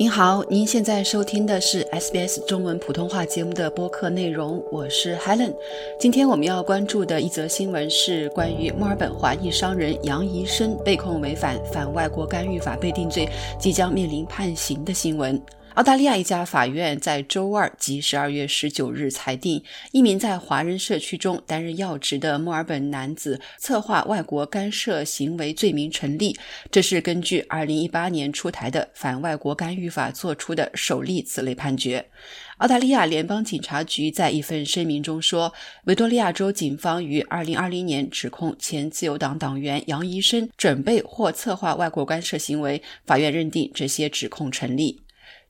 您好，您现在收听的是 SBS 中文普通话节目的播客内容，我是 Helen。今天我们要关注的一则新闻是关于墨尔本华裔商人杨怡生被控违反反外国干预法被定罪，即将面临判刑的新闻。澳大利亚一家法院在周二及十二月十九日裁定，一名在华人社区中担任要职的墨尔本男子策划外国干涉行为罪名成立。这是根据二零一八年出台的反外国干预法作出的首例此类判决。澳大利亚联邦警察局在一份声明中说，维多利亚州警方于二零二零年指控前自由党党员杨医生准备或策划外国干涉行为，法院认定这些指控成立。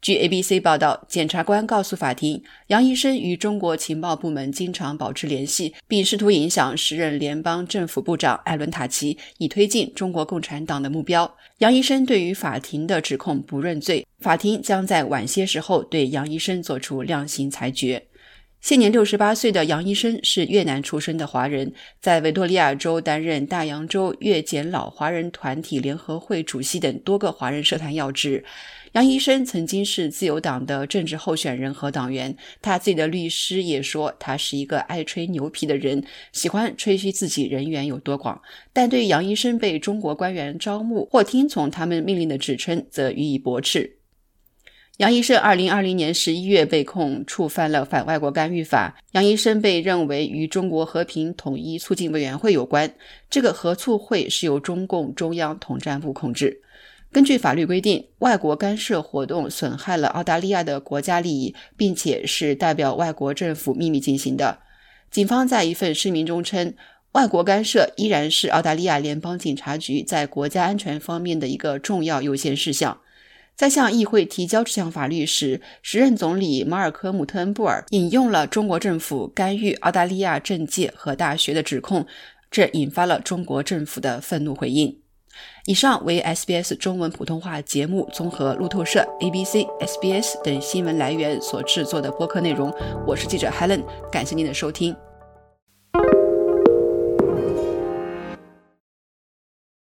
据 ABC 报道，检察官告诉法庭，杨医生与中国情报部门经常保持联系，并试图影响时任联邦政府部长艾伦塔奇，以推进中国共产党的目标。杨医生对于法庭的指控不认罪，法庭将在晚些时候对杨医生作出量刑裁决。现年六十八岁的杨医生是越南出生的华人，在维多利亚州担任大洋洲越柬老华人团体联合会主席等多个华人社团要职。杨医生曾经是自由党的政治候选人和党员，他自己的律师也说他是一个爱吹牛皮的人，喜欢吹嘘自己人缘有多广。但对杨医生被中国官员招募或听从他们命令的指称，则予以驳斥。杨医生二零二零年十一月被控触犯了反外国干预法，杨医生被认为与中国和平统一促进委员会有关，这个合促会是由中共中央统战部控制。根据法律规定，外国干涉活动损害了澳大利亚的国家利益，并且是代表外国政府秘密进行的。警方在一份声明中称，外国干涉依然是澳大利亚联邦警察局在国家安全方面的一个重要优先事项。在向议会提交这项法律时，时任总理马尔科姆特恩布尔引用了中国政府干预澳大利亚政界和大学的指控，这引发了中国政府的愤怒回应。以上为 SBS 中文普通话节目综合路透社、ABC、SBS 等新闻来源所制作的播客内容。我是记者 Helen，感谢您的收听。